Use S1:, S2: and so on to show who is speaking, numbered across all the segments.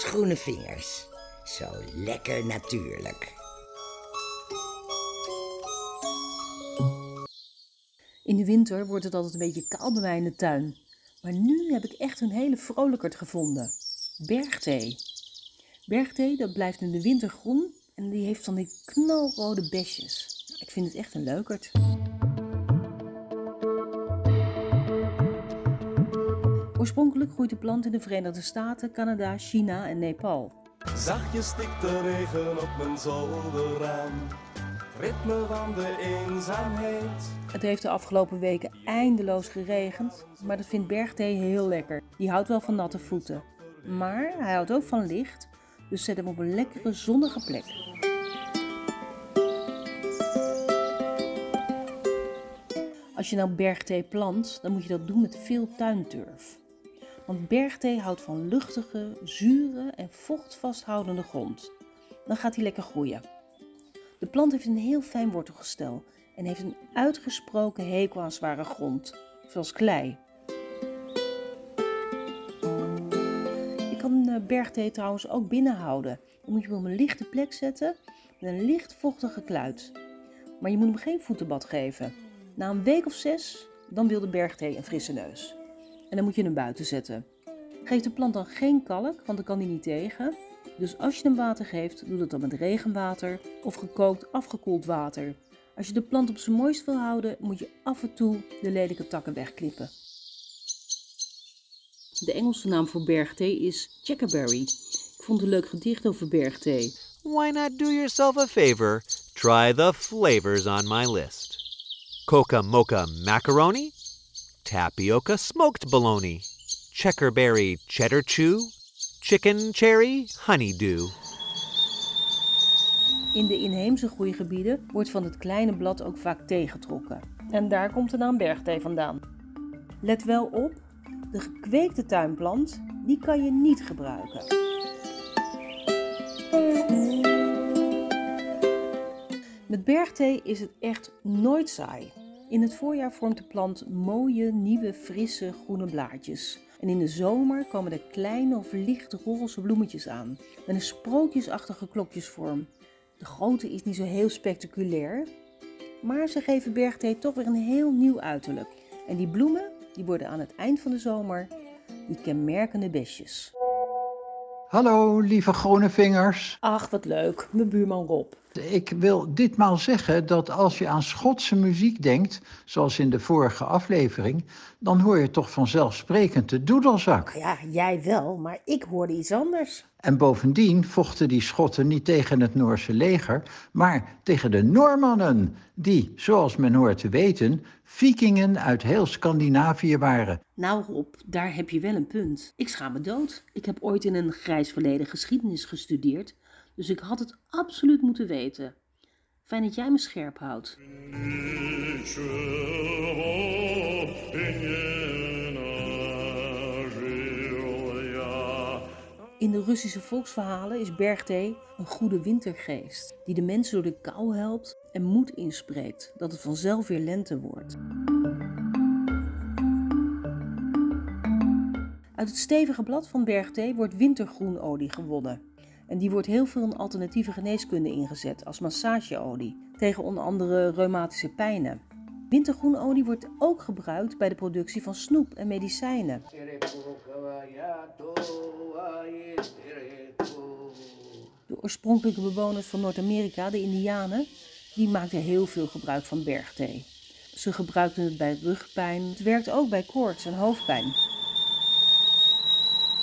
S1: Liefes groene vingers. Zo lekker natuurlijk.
S2: In de winter wordt het altijd een beetje koud bij mij in de tuin. Maar nu heb ik echt een hele vrolijkert gevonden. Bergthee. Bergthee dat blijft in de winter groen en die heeft van die knalrode besjes. Ik vind het echt een leukert. Oorspronkelijk groeit de plant in de Verenigde Staten, Canada, China en Nepal.
S3: Zachtjes stikt de regen op mijn zolderraam. Ritme van de eenzaamheid.
S2: Het heeft de afgelopen weken eindeloos geregend, maar dat vindt bergthee heel lekker. Die houdt wel van natte voeten. Maar hij houdt ook van licht, dus zet hem op een lekkere zonnige plek. Als je nou bergthee plant, dan moet je dat doen met veel tuinturf. Want bergthee houdt van luchtige, zure en vochtvasthoudende grond. Dan gaat hij lekker groeien. De plant heeft een heel fijn wortelgestel en heeft een uitgesproken hekel aan zware grond, zoals klei. Je kan eh, bergthee trouwens ook binnen houden. Dan moet je hem op een lichte plek zetten met een licht vochtige kluit. Maar je moet hem geen voetenbad geven. Na een week of zes, dan wil de bergthee een frisse neus. En dan moet je hem buiten zetten. Geef de plant dan geen kalk, want dan kan hij niet tegen. Dus als je hem water geeft, doe dat dan met regenwater of gekookt afgekoeld water. Als je de plant op zijn mooist wil houden, moet je af en toe de lelijke takken wegklippen. De Engelse naam voor bergthee is checkerberry. Ik vond een leuk gedicht over bergthee.
S4: Why not do yourself a favor? Try the flavors on my list. Coca mocha macaroni, tapioca smoked bologna, checkerberry cheddar chew, chicken cherry honeydew.
S2: In de inheemse groeigebieden wordt van het kleine blad ook vaak thee getrokken. En daar komt de naam bergthee vandaan. Let wel op, de gekweekte tuinplant, die kan je niet gebruiken. Met bergthee is het echt nooit saai. In het voorjaar vormt de plant mooie, nieuwe, frisse groene blaadjes. En in de zomer komen er kleine of licht roze bloemetjes aan, met een sprookjesachtige klokjesvorm. De grootte is niet zo heel spectaculair, maar ze geven bergthee toch weer een heel nieuw uiterlijk. En die bloemen die worden aan het eind van de zomer die kenmerkende besjes.
S5: Hallo, lieve groene vingers.
S2: Ach, wat leuk, mijn buurman Rob.
S5: Ik wil ditmaal zeggen dat als je aan Schotse muziek denkt, zoals in de vorige aflevering, dan hoor je toch vanzelfsprekend de doedelzak.
S2: Ja, jij wel, maar ik hoorde iets anders.
S5: En bovendien vochten die Schotten niet tegen het Noorse leger, maar tegen de Noormannen, die, zoals men hoort te weten, vikingen uit heel Scandinavië waren.
S2: Nou Rob, daar heb je wel een punt. Ik schaam me dood. Ik heb ooit in een grijs verleden geschiedenis gestudeerd, dus ik had het absoluut moeten weten. Fijn dat jij me scherp houdt. In de Russische volksverhalen is bergthee een goede wintergeest, die de mensen door de kou helpt en moed inspreekt dat het vanzelf weer lente wordt. Uit het stevige blad van bergthee wordt wintergroenolie gewonnen. En die wordt heel veel in alternatieve geneeskunde ingezet als massageolie tegen onder andere reumatische pijnen. Wintergroenolie wordt ook gebruikt bij de productie van snoep en medicijnen. De oorspronkelijke bewoners van Noord-Amerika, de Indianen, die maakten heel veel gebruik van bergthee. Ze gebruikten het bij rugpijn. Het werkt ook bij koorts en hoofdpijn.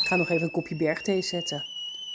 S2: Ik ga nog even een kopje bergthee zetten.